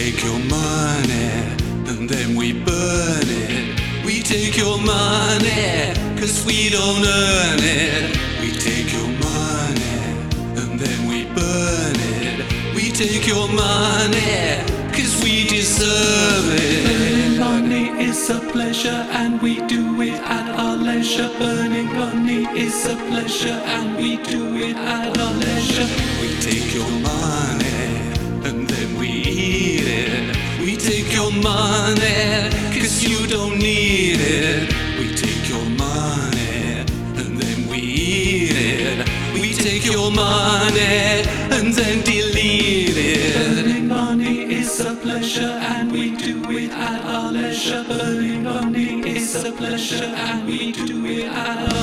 take your money and then we burn it. We take your money cause we don't earn it. We take your money and then we burn it. We take your money cause we deserve it. Earning money is a pleasure and we do it at our leisure. Earning money is a pleasure and we do it at our leisure. We take your money money cause you don't need it. We take your money and then we eat it. We take your money and then delete it. Earning money is a pleasure and we do it at our leisure. Earning money is a pleasure and we do it at our leisure.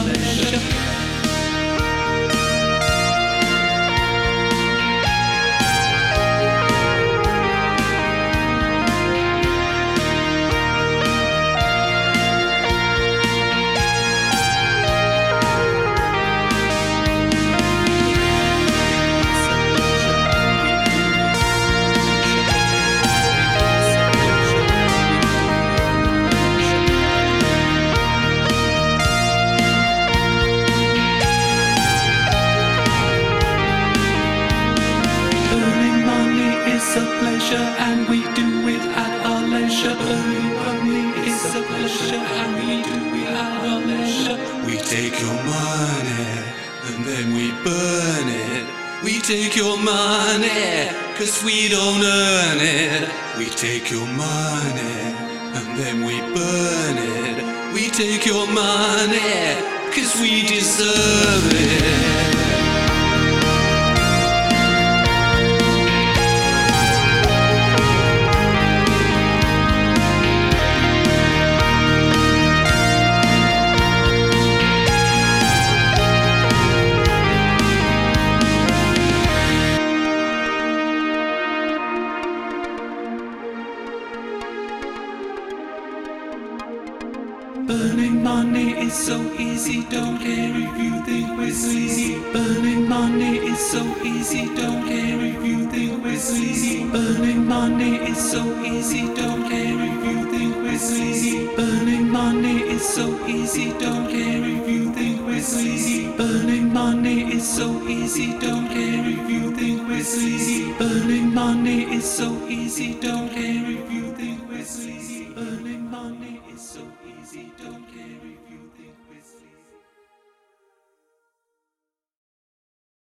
Take your money and then we burn it. We take your money cause we don't earn it. We take your money and then we burn it. We take your money cause we deserve it. Burning money is so easy, don't care if you think we're sleazy. Burning money is so easy, don't care if you think we're sleazy. Burning money is so easy, don't care if you think we're sleazy. Burning money is so easy, don't care sleazy. Burning money is so easy, don't care if you think we're sleazy. Burning money is so easy, don't care if you think we're sleazy. Burning money is so easy, don't